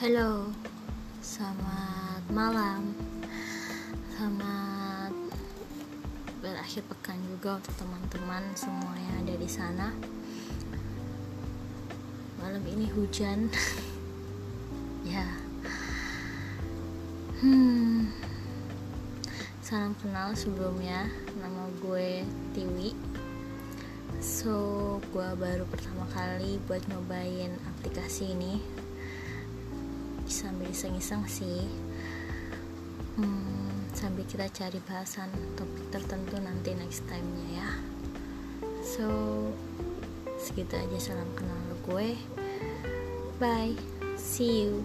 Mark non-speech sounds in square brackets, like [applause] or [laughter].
Halo, selamat malam, selamat berakhir pekan juga untuk teman-teman semua yang ada di sana. Malam ini hujan, [laughs] ya. Hmm, salam kenal sebelumnya, nama gue Tiwi. So, gue baru pertama kali buat nyobain aplikasi ini sambil iseng-iseng sih. Hmm, sambil kita cari bahasan topik tertentu nanti next time-nya ya. So segitu aja salam kenal gue. Bye see you